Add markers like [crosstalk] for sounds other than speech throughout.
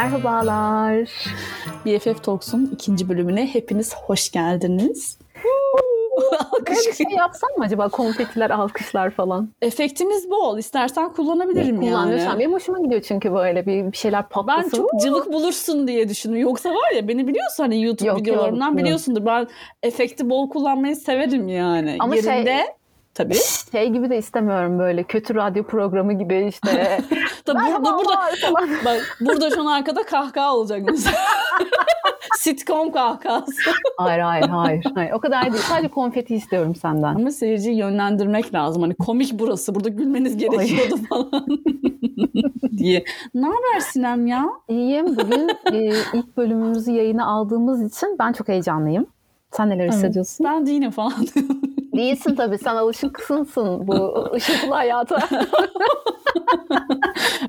Merhabalar. BFF Talks'un ikinci bölümüne hepiniz hoş geldiniz. [laughs] Alkış. bir şey yapsam mı acaba? Konfetiler, alkışlar falan. Efektimiz bol. İstersen kullanabilirim Kullan yani. Benim hoşuma gidiyor çünkü böyle bir, bir şeyler patlasın. Ben çok cıvık bulursun diye düşündüm. Yoksa var ya beni biliyorsun hani YouTube Yok, videolarımdan yok, biliyorsundur. Ben efekti bol kullanmayı severim yani. Ama şey- Yerinde tabii. Şey gibi de istemiyorum böyle kötü radyo programı gibi işte. [laughs] Tabii burada, burada, [laughs] bak, burada şu an arkada kahkaha olacak mesela. [laughs] Sitcom kahkahası. hayır hayır hayır. hayır. O kadar değil. Sadece konfeti istiyorum senden. Ama seyirciyi yönlendirmek lazım. Hani komik burası. Burada gülmeniz gerekiyordu falan. diye. Ne haber Sinem ya? İyiyim. Bugün e, ilk bölümümüzü yayına aldığımız için ben çok heyecanlıyım. Sen neler hissediyorsun? Ben değilim falan. Değilsin tabii. Sen alışıksınsın bu [laughs] ışıklı hayata. [laughs]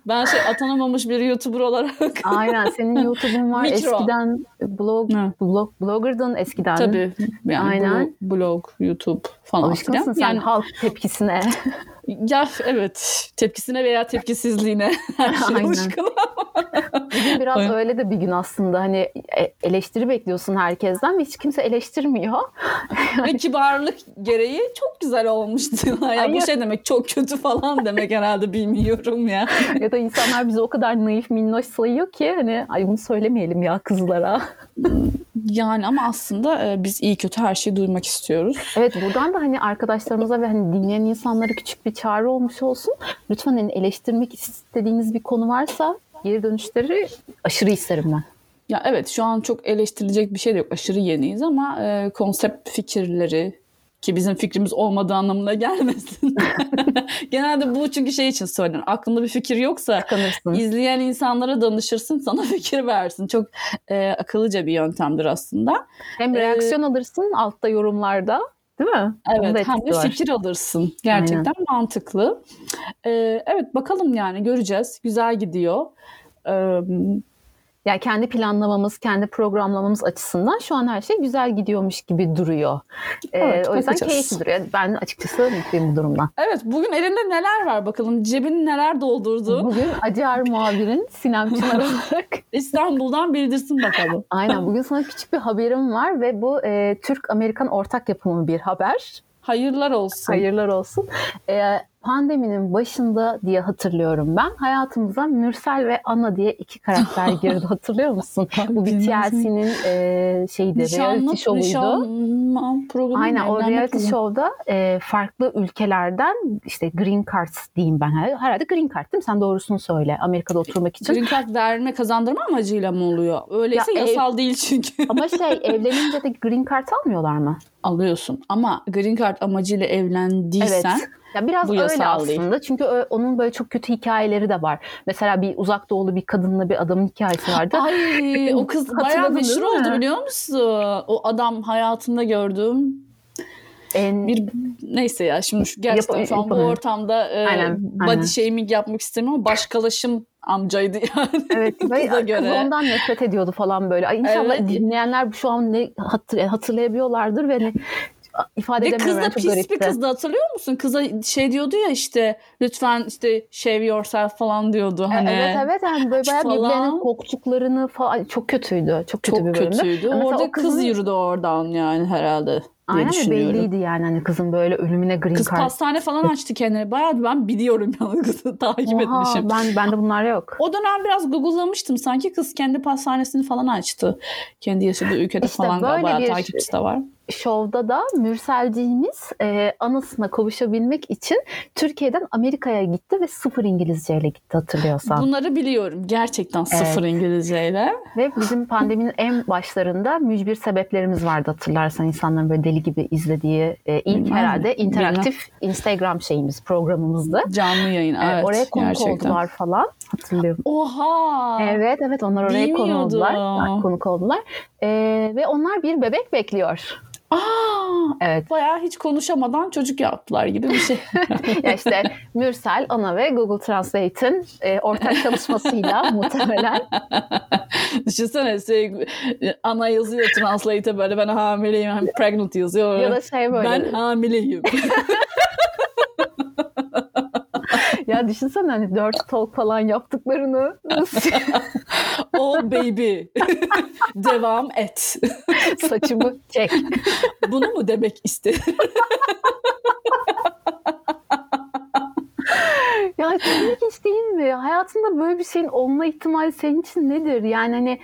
ben şey atanamamış bir YouTuber olarak. [laughs] Aynen. Senin YouTube'un var. Mikro. Eskiden blog, blog blogger'dın eskiden. Tabii. Yani Aynen. blog, YouTube falan Alışkınsın filan. sen Yani halk tepkisine. Ya evet tepkisine veya tepkisizliğine [laughs] her şey alışkınım. Bugün biraz Aynen. öyle de bir gün aslında. Hani e- eleştiri bekliyorsun herkesten ve hiç kimse eleştirmiyor. [laughs] Ve kibarlık gereği çok güzel olmuştu. [laughs] ya Hayır. bu şey demek çok kötü falan demek herhalde bilmiyorum ya. ya da insanlar bizi o kadar naif minnoş sayıyor ki hani ay bunu söylemeyelim ya kızlara. Yani ama aslında e, biz iyi kötü her şeyi duymak istiyoruz. Evet buradan da hani arkadaşlarımıza ve hani dinleyen insanlara küçük bir çağrı olmuş olsun. Lütfen hani eleştirmek istediğiniz bir konu varsa geri dönüşleri aşırı isterim ben. Ya evet şu an çok eleştirilecek bir şey de yok. Aşırı yeniyiz ama e, konsept fikirleri ki bizim fikrimiz olmadığı anlamına gelmesin. [laughs] Genelde bu çünkü şey için söylenir. Aklında bir fikir yoksa Kanırsın. izleyen insanlara danışırsın sana [laughs] fikir versin. Çok e, akıllıca bir yöntemdir aslında. Hem Ee, reaksiyon alırsın altta yorumlarda. Değil mi? Evet hem de var. fikir alırsın. Gerçekten mantıklı. E, evet bakalım yani göreceğiz. Güzel gidiyor. E, Yani kendi planlamamız, kendi programlamamız açısından şu an her şey güzel gidiyormuş gibi duruyor. Ee, Evet, o yüzden bakacağız. keyifli duruyor. Ben açıkçası mutluyum bu durumdan. evet bugün elinde neler var bakalım. Cebini neler doldurdu. Bugün Acar [laughs] muhabirin Sinem Çınar olarak [laughs] İstanbul'dan bildirsin bakalım. aynen [laughs] bugün sana küçük bir haberim var ve bu e, Türk-Amerikan ortak yapımı bir haber. Hayırlar olsun. Hayırlar olsun. Ee, pandeminin başında diye hatırlıyorum ben. Hayatımıza Mürsel ve Ana diye iki karakter [laughs] girdi. Hatırlıyor musun? Bu bir? TLC'nin e, şeydi, reality show'uydu. nişanlı. Aynen o reality show'da e, farklı ülkelerden işte green card diyeyim ben. Herhalde green card değil mi? Sen doğrusunu söyle. Amerika'da oturmak için. Green card verme kazandırma amacıyla mı oluyor? Öyleyse Ya ev- yasal değil çünkü. Ama şey [laughs] evlenince de green card almıyorlar mı? Alıyorsun ama green card amacıyla evlendiysen Evet. Ya biraz Bu öyle yasal değil. aslında. Çünkü onun böyle çok kötü hikayeleri de var. Mesela bir uzak doğulu bir kadınla bir adamın hikayesi vardı. Ay [laughs] o kız bayağı meşhur oldu biliyor musun? O adam hayatında gördüğüm En, bir neyse ya şimdi şu gerçekten Yap- şu an bu ortamda e, Aynen, body aynen. shaming yapmak istemiyorum ama başkalaşım amcaydı yani. Evet [laughs] ve Kıza kız göre. ondan nefret ediyordu falan böyle. Ay inşallah Evet. dinleyenler şu an ne hatır, hatırlayabiliyorlardır ve ne ifade Ve kız da yani, pis bir garipti. kızdı hatırlıyor musun? Kıza şey diyordu ya işte lütfen işte shave yourself falan diyordu hani. E, Evet evet yani böyle bayağı falan. birbirlerinin koktuklarını falan çok kötüydü. Çok kötü Çok bir bölümdü. kötüydü. Mesela Orada o kız kızın- yürüdü oradan yani herhalde diye Aynen düşünüyorum. belliydi yani hani kızın böyle ölümüne green Kız card. pastane falan [laughs] açtı kendine. Bayağı ben biliyorum yani [laughs] kızı takip Oha, etmişim. ben bende bunlar yok. O dönem biraz google'lamıştım. Sanki kız kendi pastanesini falan açtı. Kendi yaşadığı ülkede İşte falan galiba bir- takipçisi de var. Şovda da Mürselciğimiz e, anısına kavuşabilmek için Türkiye'den Amerika'ya gitti ve sıfır İngilizceyle gitti hatırlıyorsan. Bunları biliyorum. Gerçekten sıfır İngilizceyle. Ve bizim pandeminin en başlarında mücbir sebeplerimiz vardı hatırlarsan insanların böyle deli gibi izlediği e, ilk Bilmem. herhalde interaktif Instagram şeyimiz programımızdı. Canlı yayın. E, Evet. oraya konuk gerçekten. oldular falan hatırlıyorum. Oha! Evet evet onlar oraya konu oldular. Yani konuk oldular. E, ve onlar bir bebek bekliyor. Aa, Evet. bayağı hiç konuşamadan çocuk yaptılar gibi bir şey. [laughs] ya işte Mürsel, Ana ve Google Translate'in e, ortak çalışmasıyla [laughs] muhtemelen Düşünsene şey, ana yazıyor translate'e böyle ben hamileyim, I'm pregnant yazıyor. ya da şey böyle. ben hamileyim. [laughs] Ya düşünsene hani dört talk falan yaptıklarını. [laughs] Oh baby. [laughs] Devam et. [laughs] Saçımı çek. Bunu mu demek istedin? ya çok ilginç değil mi? Hayatında böyle bir şeyin olma ihtimali senin için nedir? Yani hani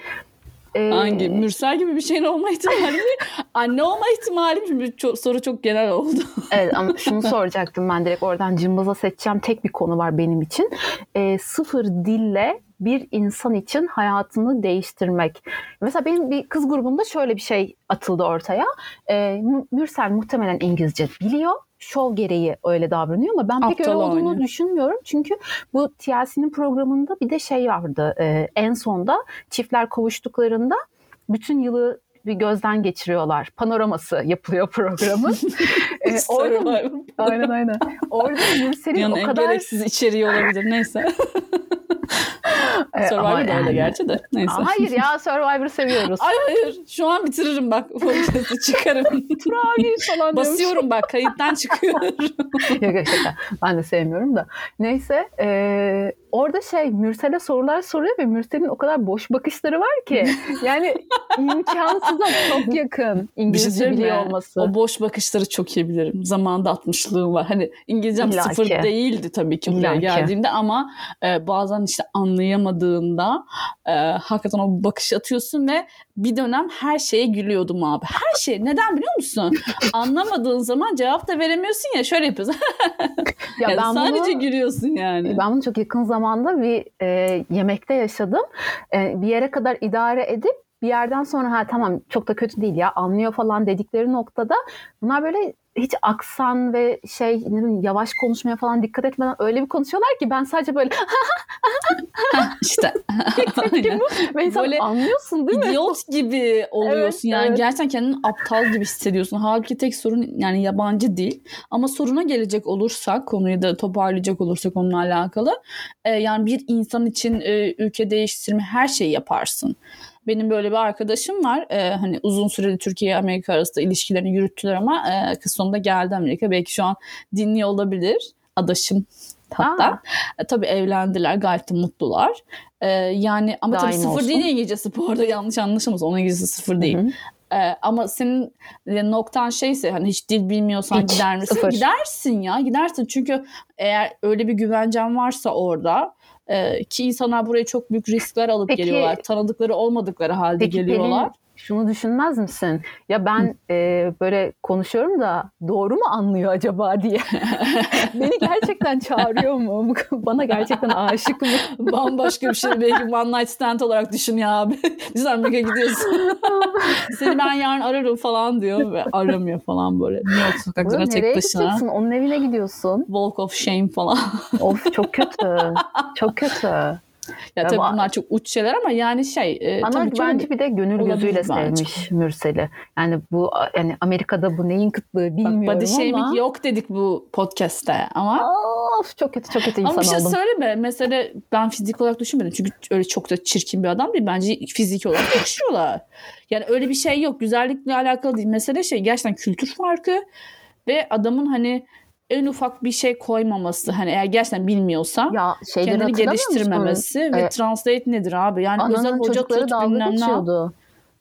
e... Hangi? Mürsel gibi bir şeyin olma ihtimali mi? [laughs] Anne olma ihtimali mi? Şimdi çok, soru çok genel oldu. [laughs] evet ama şunu [laughs] soracaktım ben direkt oradan cımbaza seçeceğim tek bir konu var benim için. E, sıfır dille bir insan için hayatını değiştirmek. Mesela benim bir kız grubunda şöyle bir şey atıldı ortaya. E, Mürsel muhtemelen İngilizce biliyor şov gereği öyle davranıyor ama ben pek Aptal öyle olduğunu oynuyor. düşünmüyorum. Çünkü bu TLC'nin programında bir de şey vardı. E, en sonda çiftler kavuştuklarında bütün yılı bir gözden geçiriyorlar. Panoraması yapılıyor programın. [laughs] ee, orada aynen aynen. Orada Nursel'in yani o kadar gereksiz içeriği olabilir neyse. [laughs] Survivor da öyle gerçi de. Neyse. Hayır ya Survivor'ı seviyoruz. Ay hayır. Şu an bitiririm bak. Podcast'ı çıkarım. [laughs] Turabi falan Basıyorum bak. Kayıttan çıkıyorum. yok şaka. Ben de sevmiyorum da. Neyse. Ee, orada şey Mürsel'e sorular soruyor ve Mürsel'in o kadar boş bakışları var ki. [laughs] Yani imkansıza çok yakın İngilizce şey biliyor olması. O boş bakışları çok iyi bilirim. Zamanında atmışlığım var. Hani İngilizcem İllaki. sıfır değildi tabii ki buraya geldiğimde ama e, bazen işte anlayamadığında e, hakikaten o bakış atıyorsun ve bir dönem her şeye gülüyordum abi. Her şey. Neden biliyor musun? [laughs] Anlamadığın zaman cevap da veremiyorsun ya. Şöyle yapıyorsun. [laughs] ya yani ben sadece bunu, gülüyorsun yani. Ben bunu çok yakın zamanda bir e, yemekte yaşadım. E, bir yere kadar idare edip bir yerden sonra ha tamam çok da kötü değil ya anlıyor falan dedikleri noktada bunlar böyle hiç aksan ve şey yavaş konuşmaya falan dikkat etmeden öyle bir konuşuyorlar ki ben sadece böyle [laughs] işte [laughs] böyle anlıyorsun değil mi? İdiot gibi oluyorsun evet, yani evet. gerçekten kendini aptal gibi hissediyorsun. Halbuki tek sorun yani yabancı değil. Ama soruna gelecek olursak konuyu da toparlayacak olursak onunla alakalı e, yani bir insan için e, ülke değiştirme her şeyi yaparsın. Benim böyle bir arkadaşım var. E, hani uzun süreli Türkiye Amerika arasında ilişkilerini yürüttüler ama e, kız sonunda geldi Amerika. Belki şu an dinliyor olabilir. Adaşım hatta. E, tabii evlendiler gayet de mutlular. E, yani ama Daim tabii sıfır olsun. değil İngilizcesi bu arada yanlış anlaşılmasın. Onun İngilizcesi sıfır değil. Hı-hı. Ee, ama senin noktan şeyse hani hiç dil bilmiyorsan hiç, gider misin? Sıfır. Gidersin ya gidersin çünkü eğer öyle bir güvencen varsa orada ki insanlar buraya çok büyük riskler alıp Peki, geliyorlar. Tanıdıkları olmadıkları halde Peki, geliyorlar. Pelin, şunu düşünmez misin? Ya ben e, böyle konuşuyorum da doğru mu anlıyor acaba diye. [laughs] Beni gerçekten çağırıyor mu? [laughs] Bana gerçekten aşık mı? [laughs] Bambaşka bir şey. Belki one night stand olarak düşün ya abi. Amerika'ya gidiyorsun. Seni ben yarın ararım falan diyor ve aramıyor falan böyle. New York sokaklarına tek nereye başına. Gideceksin? Onun evine gidiyorsun. Walk of shame falan. of çok kötü. Çok kötü. Ya tabii bunlar çok uç şeyler ama yani şey e, ama tabii bence bir de gönül gözüyle sevmiş Mürsel'i. Yani bu yani Amerika'da bu neyin kıtlığı bilmiyorum Bak, body shaming ama. yok dedik bu podcast'te ama. Of çok kötü çok kötü insan Ama bir şey oldum. söyleme. Mesela ben fizik olarak düşünmedim. Çünkü öyle çok da çirkin bir adam değil. Bence fiziki olarak yakışıyorlar. Yani öyle bir şey yok. Güzellikle alakalı değil. Mesele şey gerçekten kültür farkı ve adamın hani en ufak bir şey koymaması hani eğer gerçekten bilmiyorsa ya, kendini geliştirmemesi ve ee, translate nedir abi? Yani özel hoca tut bilmem ne.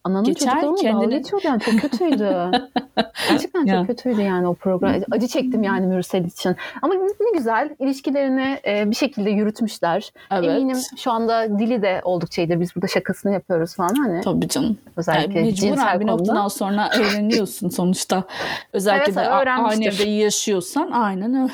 Ananın Geçer, çocuklarımla kendini... dalga geçiyordu yani çok kötüydü. [laughs] Gerçekten çok ya. kötüydü yani o program. [laughs] Acı çektim yani Mürsel için. Ama ne güzel ilişkilerini e, bir şekilde yürütmüşler. Evet. Eminim şu anda dili de oldukça iyidir. Biz burada şakasını yapıyoruz falan hani. Tabii canım. Özellikle yani cinsel bir noktadan sonra [laughs] öğreniyorsun sonuçta. Özellikle evet, de aynı evde yaşıyorsan aynen öyle.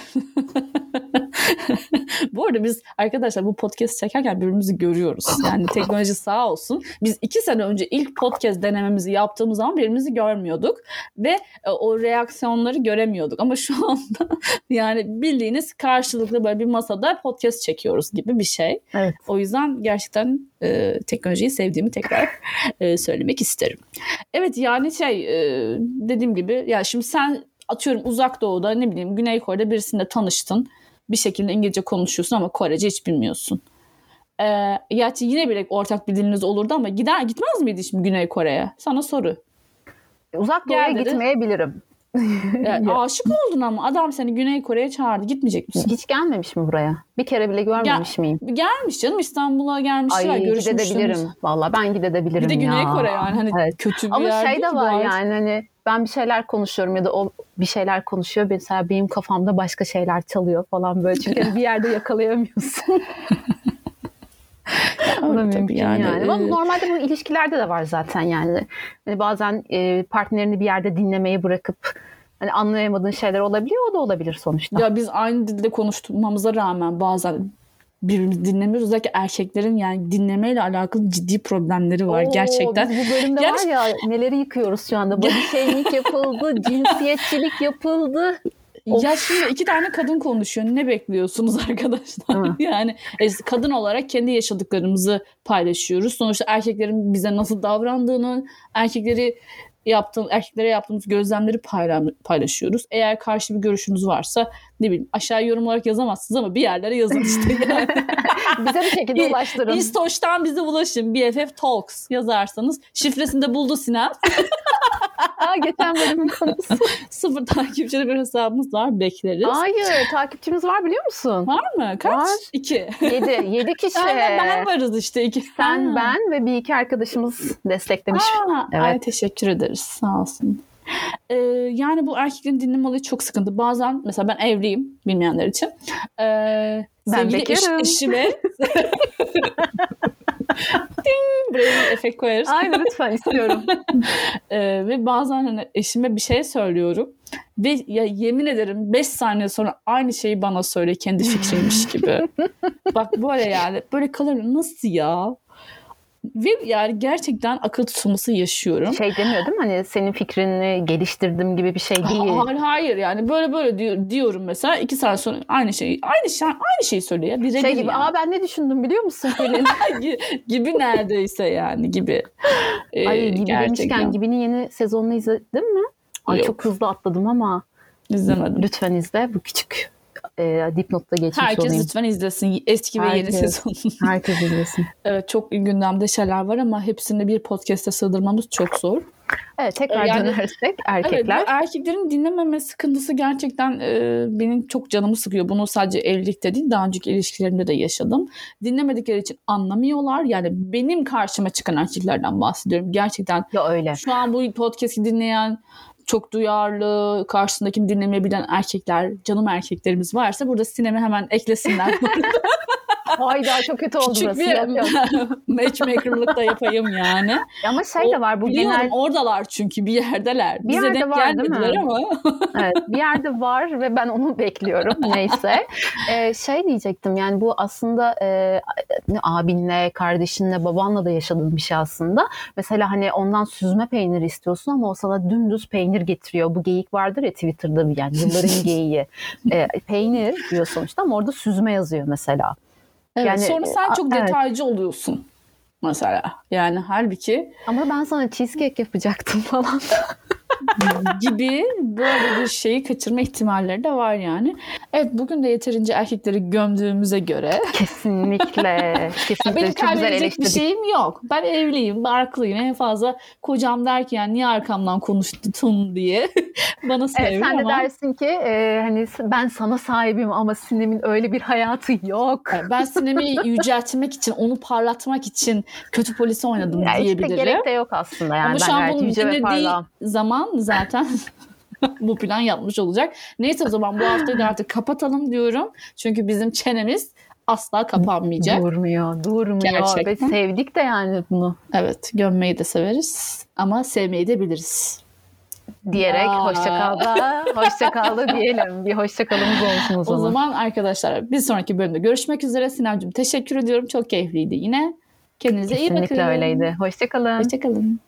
bu arada biz arkadaşlar bu podcast çekerken birbirimizi görüyoruz. Yani teknoloji sağ olsun. Biz iki sene önce ilk podcast denememizi yaptığımız zaman birbirimizi görmüyorduk. Ve e, o reaksiyonları göremiyorduk. Ama şu [laughs] anda yani bildiğiniz karşılıklı böyle bir masada podcast çekiyoruz gibi bir şey. Evet. O yüzden gerçekten e, teknolojiyi sevdiğimi tekrar e, söylemek isterim. Evet yani şey e, dediğim gibi ya şimdi sen atıyorum uzak doğuda ne bileyim Güney Kore'de birisiyle tanıştın bir şekilde İngilizce konuşuyorsun ama Korece hiç bilmiyorsun. Ee, gerçi yine bile ortak bir diliniz olurdu ama gider gitmez miydi şimdi Güney Kore'ye? Sana soru. Uzak doğuya gitmeyebilirim. Yani [laughs] aşık oldun ama adam seni Güney Kore'ye çağırdı. Gitmeyecek misin? Hiç gelmemiş mi buraya? Bir kere bile görmemiş miyim? Gelmiş canım İstanbul'a gelmişler. Ay görüşmüşsünüz. gidebilirim. Valla ben gidebilirim Bir de Güney ya. Kore yani hani Evet. kötü bir Ama yer şey de var yani hani ben bir şeyler konuşuyorum ya da o bir şeyler konuşuyor. Mesela benim kafamda başka şeyler çalıyor falan böyle. Çünkü [laughs] bir yerde yakalayamıyorsun. [laughs] Evet, tabii mümkün yani, yani. Ama e, normalde bu ilişkilerde de var zaten yani. Hani bazen e, partnerini bir yerde dinlemeyi bırakıp hani anlayamadığın şeyler olabiliyor. O da olabilir sonuçta. Ya biz aynı dilde konuşmamıza rağmen bazen birbirimizi dinlemiyoruz. Özellikle erkeklerin yani dinlemeyle alakalı ciddi problemleri var Oo, gerçekten. Biz bu bölümde Gerçi- var ya neleri yıkıyoruz şu anda. Body [laughs] shaming yapıldı, cinsiyetçilik yapıldı. Of. Ya şimdi iki tane kadın konuşuyor. Ne bekliyorsunuz [laughs] arkadaşlar? Yani e, kadın olarak kendi yaşadıklarımızı paylaşıyoruz. Sonuçta erkeklerin bize nasıl davrandığını, erkekleri yaptığım, erkeklere yaptığımız gözlemleri payla- paylaşıyoruz. Eğer karşı bir görüşünüz varsa ne bileyim aşağı yorum olarak yazamazsınız ama bir yerlere yazın işte. [laughs] Yani. Bize bir şekilde ulaştırın. İstoş'tan bize ulaşın. BFF Talks yazarsanız. Şifresini de buldu Sinem. [laughs] Aa, geçen bölümün konusu. [laughs] Sıfır takipçili bir hesabımız var. Bekleriz. Hayır takipçimiz var biliyor musun? Var mı? Kaç? Var. İki. Yedi. Yedi kişi. Sen ve ben varız işte. iki. Sen, Ha. ben ve bir iki arkadaşımız desteklemiş. Aa, Evet. Ay teşekkür ederiz. Sağ olsun. Ee, yani bu erkeklerin dinleme olayı çok sıkıntı. Bazen mesela ben evliyim bilmeyenler için. Ee, Ben sevgili eş, bekarım. eşime [laughs] Ding, buraya bir efekt koyarız. Aynen lütfen istiyorum. Ee, ve bazen hani eşime bir şey söylüyorum ve ya yemin ederim 5 saniye sonra aynı şeyi bana söyle kendi fikriymiş gibi. [laughs] Bak böyle yani böyle kalırım nasıl ya? Ve yani gerçekten akıl tutulması yaşıyorum. Şey demiyor değil mi? Hani senin fikrini geliştirdim gibi bir şey değil. Hayır hayır yani böyle böyle diyor, diyorum mesela iki saat sonra aynı şeyi aynı şey aynı şeyi söylüyor ya. Bir Şey gibi, aa ben ne düşündüm biliyor musun [laughs] gibi neredeyse yani gibi. Ee, Ay gibi gerçekten demişken Gibi'nin yeni sezonunu izledin mi? Ay Yok. çok hızlı atladım ama izlemedim. lütfen izle. Bu küçük e, dipnotta geçmiş Herkes olayım. lütfen izlesin eski ve yeni Herkes. sezon. [laughs] Herkes izlesin. evet çok gündemde şeyler var ama hepsini bir podcast'e sığdırmamız çok zor. Evet tekrar Yani- dönersek Evet erkekler. bu erkeklerin dinlememe sıkıntısı gerçekten e, benim çok canımı sıkıyor. Bunu sadece evlilikte değil daha önceki ilişkilerimde de yaşadım. Dinlemedikleri için anlamıyorlar. Yani benim karşıma çıkan erkeklerden bahsediyorum. Gerçekten Ya öyle. şu an bu podcast'i dinleyen çok duyarlı, karşısındakini dinlemeyebilen erkekler, canım erkeklerimiz varsa burada sinemi hemen eklesinler. [laughs] Hayda çok kötü oldu Küçük burası. bir [laughs] matchmaker'lık da yapayım yani. Ama şey de var bu Biliyorum genel oradalar çünkü bir yerdeler. Bir Bize yerde denk var, değil mi? gelmediler ama. [laughs] evet, bir yerde var ve ben onu bekliyorum neyse. Ee, şey diyecektim yani bu aslında e, abinle, kardeşinle, babanla da yaşadığın bir şey aslında. Mesela hani ondan süzme peynir istiyorsun ama o sana dümdüz peynir getiriyor. Bu geyik vardır ya Twitter'da bir yani yılların [laughs] geyiği. Ee, peynir diyor sonuçta ama orada süzme yazıyor mesela. Evet, Yani, sonra sen e, çok evet. detaycı oluyorsun mesela. Yani halbuki Ama ben sana cheesecake yapacaktım [laughs] falan. gibi böyle bir şeyi kaçırma ihtimalleri de var yani. Evet bugün de yeterince erkekleri gömdüğümüze göre Kesinlikle. [laughs] Kesinlikle benim kaybedecek bir şeyim yok. Ben evliyim, barklıyım. En fazla kocam der ki yani niye arkamdan konuştun diye [laughs] bana Evet, söylüyor sen de ama dersin ki e, hani ben sana sahibim ama Sinem'in öyle bir hayatı yok. ben sinemi [laughs] yüceltmek için, onu parlatmak için kötü polisi oynadım Ya işte diyebilirim. gerek de yok aslında yani Ama ben şu an bunun yüce ve zaman zaten [laughs] bu plan yapmış olacak. Neyse o zaman bu haftayı da artık kapatalım diyorum. Çünkü bizim çenemiz asla kapanmayacak. Durmuyor, durmuyor. Gerçekten. Ve sevdik de yani bunu Evet, gömmeyi de severiz ama sevmeyi de biliriz. diyerek Ya. hoşça kal da hoşça kal da diyelim. Bir hoşça kalımız olsun o O zaman. zaman arkadaşlar bir sonraki bölümde görüşmek üzere. Sinemcim teşekkür ediyorum. Çok keyifliydi yine. Kendinize iyi bakın. Kesinlikle öyleydi. Hoşça kalın. Hoşçakalın.